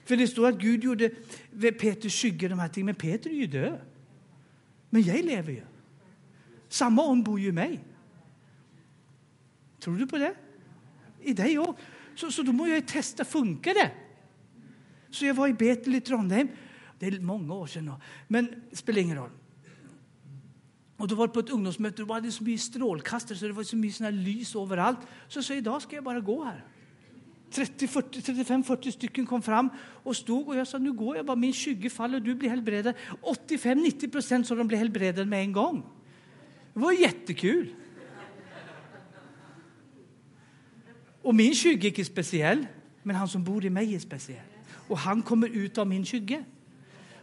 Speaker 1: För det står att Gud gjorde Petrus skygga de här tingen, men Peter är ju död. Men jag lever ju. Samma ond bor ju i mig. Tror du på det? I dig också. Så, så då må jag ju testa, funkar det? Så jag var i Betel i Trondheim. Det är många år sedan, men det spelar ingen roll. Och då var det på ett ungdomsmöte och det var så mycket strålkastare så det var så mycket såna lys överallt. Så jag sa idag ska jag bara gå här. 35-40 stycken kom fram och stod och jag sa nu går jag bara min 20 fall och du blir helbredad. 85-90 procent så de blev helbredade med en gång. Det var jättekul. Och min 20 är speciell, men han som bor i mig är speciell. Och han kommer ut av min 20.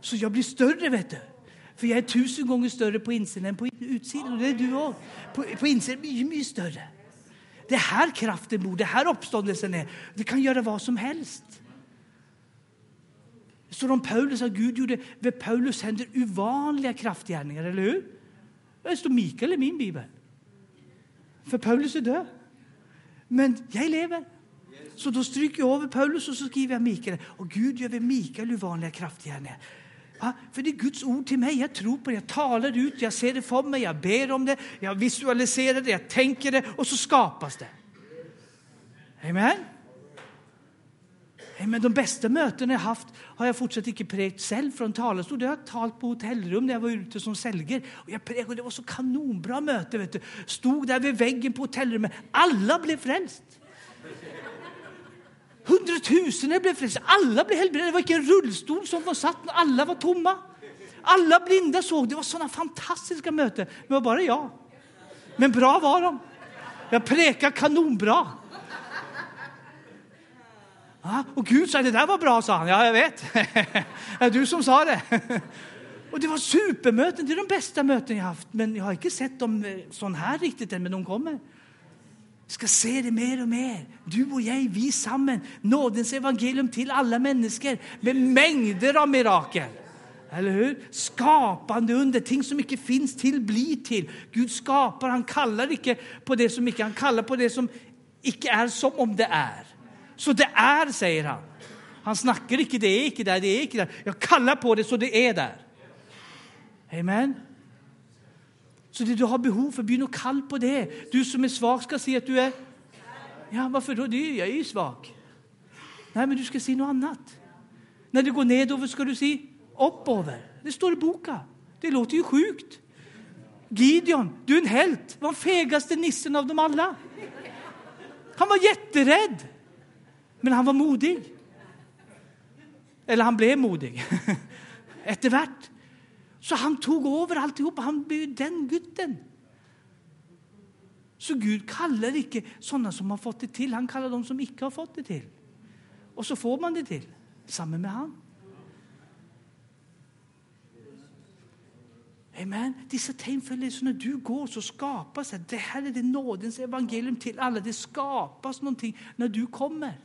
Speaker 1: Så jag blir större, vet du. För jag är tusen gånger större på insidan än på utsidan. Och det är du också. På, på insidan är mycket, mycket större. Det här kraften bor, det här uppståndelsen är. Det kan göra vad som helst. Det står om Paulus att Gud gjorde vid Paulus händer ovanliga kraftgärningar, eller hur? Det står Mikael i min bibel. För Paulus är död. Men jag lever. Så då stryker jag över Paulus och så skriver jag Mikael. Och Gud gör vid Mikael ovanliga kraftgärningar. Va? För det är Guds ord till mig. Jag tror på det, jag talar ut, jag ser det för mig, jag ber om det, jag visualiserar det, jag tänker det och så skapas det. Amen. Men de bästa mötena jag haft har jag fortsatt inte prägt själv från talarstol. Jag har talat på hotellrum när jag var ute som säljer. Och jag prägade, det var så kanonbra möte. Vet du. Stod där vid väggen på hotellrummet. Alla blev frälst. Hundratusenden blev frälsta, alla blev helbredade. Det var inte en rullstol som var satt, alla var tomma. Alla blinda såg. Det var sådana fantastiska möten. Men det var bara jag. Men bra var de. Jag prekade kanonbra. Ja, och Gud sa det där var bra, sa han. Ja, jag vet. Det är du som sa det. Och det var supermöten. Det är de bästa möten jag haft. Men jag har inte sett dem eh, sån här riktigt än, men de kommer ska se det mer och mer. Du och jag, vi samman. Nådens evangelium till alla människor med mängder av mirakel. Eller hur? Skapande under, ting som inte finns till blir till. Gud skapar, han kallar inte på det som inte, han kallar på det som inte är som om det är. Så det är, säger han. Han snackar inte, det är inte där, det är inte där. Jag kallar på det så det är där. Amen. Så det du har behov för, begynn å kalle på det. Du som är svag, ska si att du är Ja, varför då? Det, jag är ju svag. Nej, men du ska si noe annat. När det går nedover ska du se oppover. Det står i boken. Det låter ju sjukt. Gideon, du är en helt. var den fegaste nissen av dem alla. Han var jätterädd. Men han var modig. Eller han blev modig. Eftervärt. Så han tog över alltihop. Han blev den gutten. Så Gud kallar inte sådana som har fått det till. Han kallar dem som inte har fått det till. Och så får man det till. Samma med han. Amen. Dessa tecken följer så när du går så skapas det. Det här är det nådens evangelium till alla. Det skapas någonting när du kommer.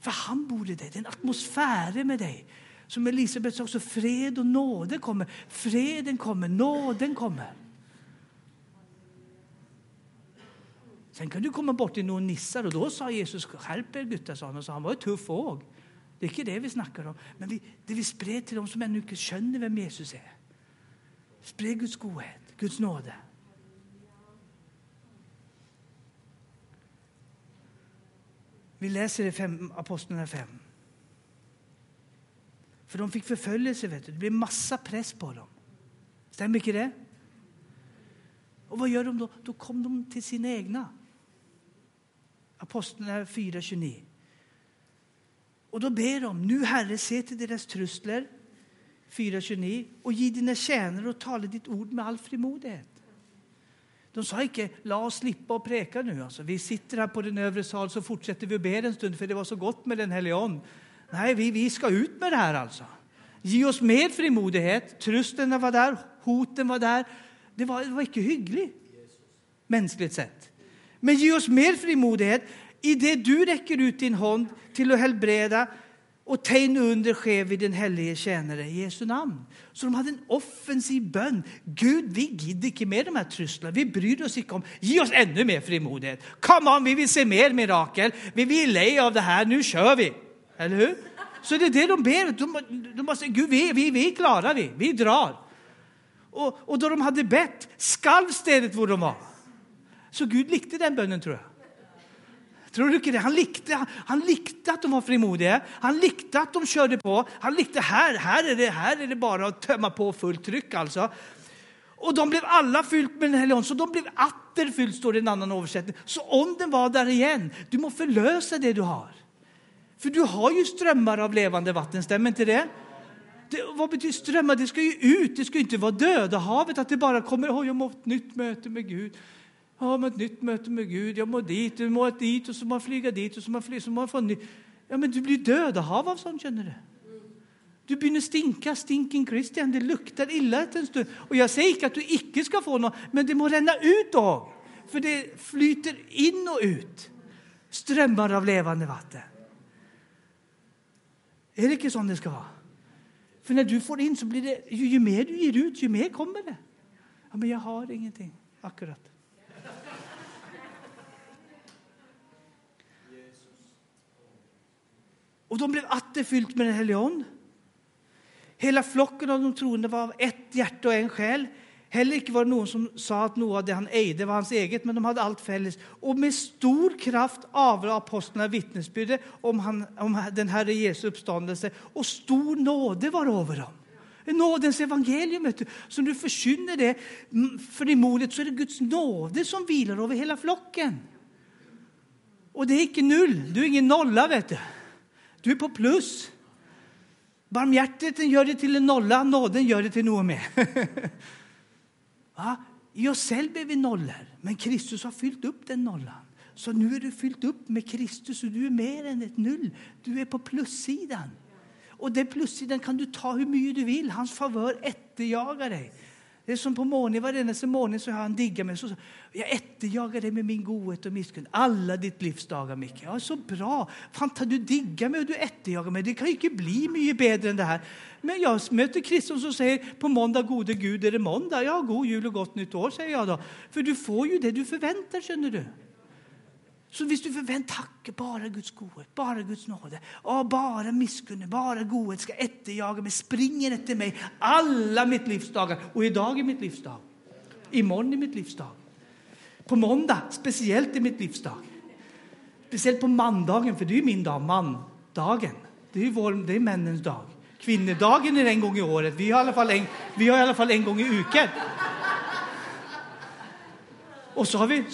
Speaker 1: För han bor i dig. Det är en atmosfär med dig. Som Elisabet sa också, fred och nåde kommer. Freden kommer, nåden kommer. Sen kan du komma bort till någon nissar och då sa Jesus, skärp er gutta, sa han. Och så han var ju tuff och Det är inte det vi snackar om. Men vi, det vi spred till dem som ännu inte känner vem Jesus är. spred Guds godhet, Guds nåde. Vi läser i fem, Apostlarna 5. För de fick förföljelse, vet du. det blev massa press på dem. Stämmer inte det? Och vad gör de då? Då kom de till sina egna. Apostlarna 4.29. Och då ber de, nu Herre, se till deras trustler 4.29 och ge dina tjänare och tala ditt ord med all frimodighet. De sa inte, la oss slippa och preka nu. Alltså, vi sitter här på den övre sal så fortsätter vi att be en stund för det var så gott med den helige Nej, vi, vi ska ut med det här alltså. Ge oss mer frimodighet. Trusten var där, hoten var där. Det var, det var inte hyggligt, mänskligt sett. Men ge oss mer frimodighet i det du räcker ut din hand till att helbreda och tegn under sker vid den helige tjänare i Jesu namn. Så de hade en offensiv bön. Gud, vi gidder inte med de här trösklarna. Vi bryr oss inte om. Ge oss ännu mer frimodighet. Come on, vi vill se mer mirakel. Vi vill le av det här. Nu kör vi. Eller hur? Så det är det de ber. De, de bara säger, Gud, vi, vi, vi klarar vi. Vi drar. Och, och då de hade bett skalv stället var de var. Så Gud likte den bönen tror jag. Tror du inte det? Han likte, han likte att de var frimodiga. Han likte att de körde på. Han likte här, här är det, här är det bara att tömma på fullt tryck alltså. Och de blev alla fyllt med den helige så de blev atterfyllt, står det i en annan översättning. Så om den var där igen, du måste förlösa det du har. För du har ju strömmar av levande vatten, stämmer inte det? det vad betyder strömmar? Det ska ju ut, det ska ju inte vara döda havet, att det bara kommer, oh, jag må ett nytt möte med Gud. Ja, med ett nytt möte med Gud, jag må dit, jag må dit och så må jag flyga dit och så må jag flyga, så må jag få ny. Ja, men du blir döda hav av sånt, känner du. Du börjar stinka, stinking Christian, det luktar illa en stund. Och jag säger inte att du icke ska få något, men det må ränna ut då. För det flyter in och ut. Strömmar av levande vatten. Är det inte så det ska vara? För när du får in så blir det, ju, ju mer du ger ut, ju mer kommer det. Ja, men jag har ingenting. Akkurat. Och de blev atterfyllt med den helige Hela flocken av de troende var av ett hjärta och en själ. Heller icke var det någon som sa att något av det han ägde var hans eget, men de hade allt fälles. Och med stor kraft avlade apostlarna vittnesbyrde om, han, om den Herre Jesu uppståndelse, och stor nåde var över dem. Nådens evangelium, vet du. Så du förkynner det mm, för frimodigt så är det Guds nåde som vilar över hela flocken. Och det är inte null, du är ingen nolla, vet du. Du är på plus. Barmhärtigheten gör det till en nolla, nåden gör det till något mer. Va? I oss själva är vi nollor, men Kristus har fyllt upp den nollan. Så nu är du fyllt upp med Kristus och du är mer än ett null. Du är på plussidan. Och den plussidan kan du ta hur mycket du vill. Hans favör efterjagar dig. Det är som på morgonen, varenda morgon så har han diggat mig. Så, så, jag efterjagar dig med min godhet och misskund alla ditt livs dagar, Micke. Ja, så bra. Fan, du diggar mig och du efterjagar mig. Det kan ju inte bli mycket bättre än det här. Men jag möter Kristus som säger på måndag, gode Gud, är det måndag? Ja, god jul och gott nytt år, säger jag då. För du får ju det du förväntar, känner du. Så hvis du förväntar takke bara Guds godhet, bara Guds nåde, och bara misskunne, bara godhet ska efterjaga mig, springer efter mig alla mitt livsdagar. Och idag är mitt livsdag. Imorgon är mitt livsdag. På måndag, speciellt i mitt livsdag. Speciellt på mandagen, för det är min dag, mandagen. Det är, vår, det är männens dag. Kvinnodagen är en gång i året. Vi har i alla fall en, vi har i alla fall en gång i uken. Och så har vi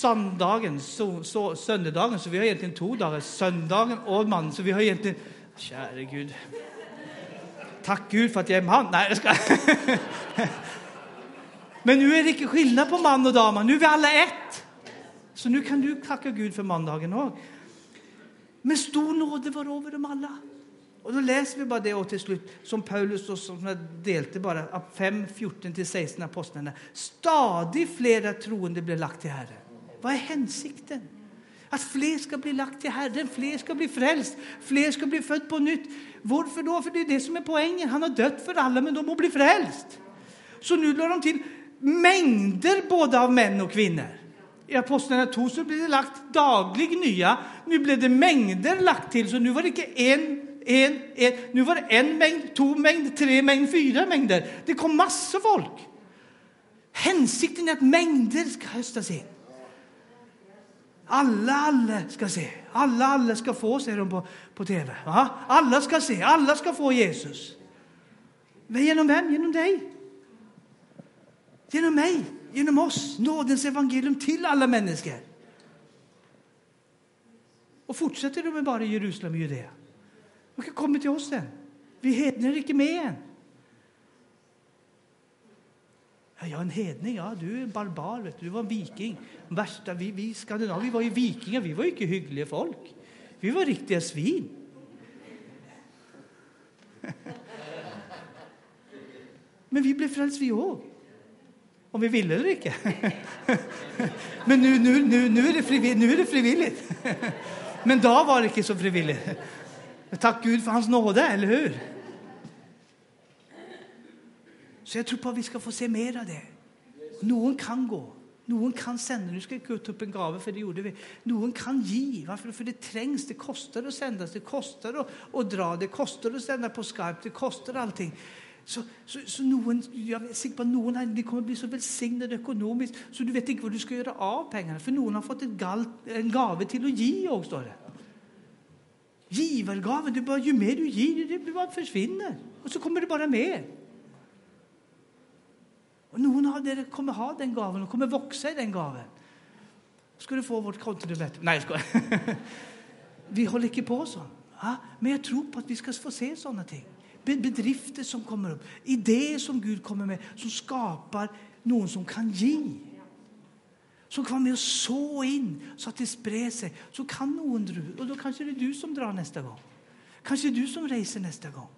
Speaker 1: söndagen, så, så, söndagen, så vi har egentligen två dagar. Söndagen och mannen, så vi har egentligen... Käre Gud. Tack Gud för att jag är man. Nej, jag ska. Men nu är det inte skillnad på man och dam. Nu är vi alla ett. Så nu kan du tacka Gud för måndagen också. Men stor nåde var över dem alla. Och då läser vi bara det och till slut, som Paulus och som jag delte bara, 5, 14-16 apostlarna. Stadigt flera troende blev lagt till Herren. Vad är hänsikten? Att fler ska bli lagt till Herren, fler ska bli frälst, fler ska bli född på nytt. Varför då? För det är det som är poängen. Han har dött för alla, men de må bli frälst. Så nu la de till mängder både av män och kvinnor. I Apostlagärningarna 2 så blev det lagt daglig nya. Nu blev det mängder lagt till, så nu var det inte en en, en, nu var det en mängd, två mängd, tre mängd, fyra mängder. Det kom massor folk. Hänsikten är att mängder ska höstas in. Alla, alla ska se. Alla, alla ska få, säger de på, på tv. Va? Alla ska se, alla ska få Jesus. Men genom vem? Genom dig. Genom mig, genom oss. Nådens evangelium till alla människor. Och fortsätter de med bara Jerusalem och Judea. De kan komma till oss sen. Vi hedner är inte med än. Ja, jag är en hedning. Ja, du är en barbar. Vet du. du var en viking. Värsta, vi, vi skandinaver vi var ju vikingar. Vi var ju inte hyggliga folk. Vi var riktiga svin. Men vi blev frälsta vi också. Om vi ville eller inte. Men nu, nu, nu, nu, är det frivilligt, nu är det frivilligt. Men då var det inte så frivilligt. Tack Gud för hans nåde, eller hur? Så jag tror på att vi ska få se mer av det. Någon kan gå. Någon kan sända. Nu ska jag inte ta upp en gave, för det gjorde vi. Någon kan ge. Varför? För det trängs. Det kostar att sända. Det kostar att, att dra. Det kostar att sända på Skype. Det kostar allting. Så, så, så någon, jag är säker på att någon här, ni kommer bli så välsignade ekonomiskt så du vet inte vad du ska göra av pengarna. För någon har fått ett galt, en gave till att ge också. Står det. Givargaven, det bara, ju mer du ger, det bara försvinner. Och så kommer det bara mer. Och någon av er kommer ha den gaven och kommer växa i den gaven. Ska du få vårt kontonummer? Nej, jag Vi håller inte på så. Ja, men jag tror på att vi ska få se sådana ting. Bedrifter som kommer upp, idéer som Gud kommer med som skapar någon som kan ge som kan vara med och så in så att det sprider sig. Så kan någon dra och då kanske det är du som drar nästa gång. Kanske det är du som reser nästa gång.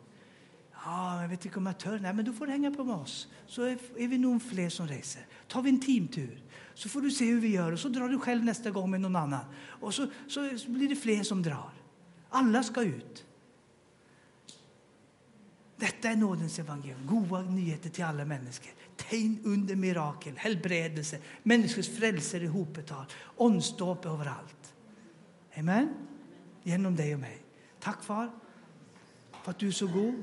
Speaker 1: Ja, jag vet inte om jag tör. Nej, men då får du hänga på med oss. Så är, är vi nog fler som reser. Tar vi en teamtur så får du se hur vi gör och så drar du själv nästa gång med någon annan. Och så, så, så blir det fler som drar. Alla ska ut. Detta är nådens evangelium, goda nyheter till alla människor tegn under mirakel, helbredelse, människors frälsare ihopbetal, åndståp överallt. Amen. Genom dig och mig. Tack far för att du är så god.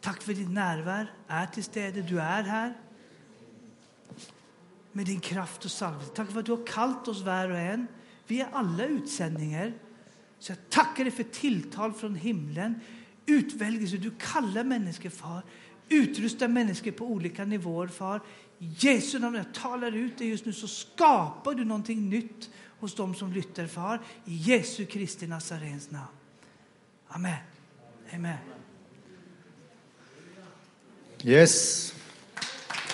Speaker 1: Tack för din närvaro är till stede. Du är här med din kraft och salvelse. Tack för att du har kallat oss var och en. Vi är alla utsändningar. Så jag tackar dig för tilltal från himlen, utväljelse. Du kallar människor, far. Utrusta människor på olika nivåer, far. Jesu namn, jag talar ut det just nu så skapar du någonting nytt hos dem som lyssnar, far. I Jesu Kristi Nazarens namn. Amen. Amen.
Speaker 2: Yes.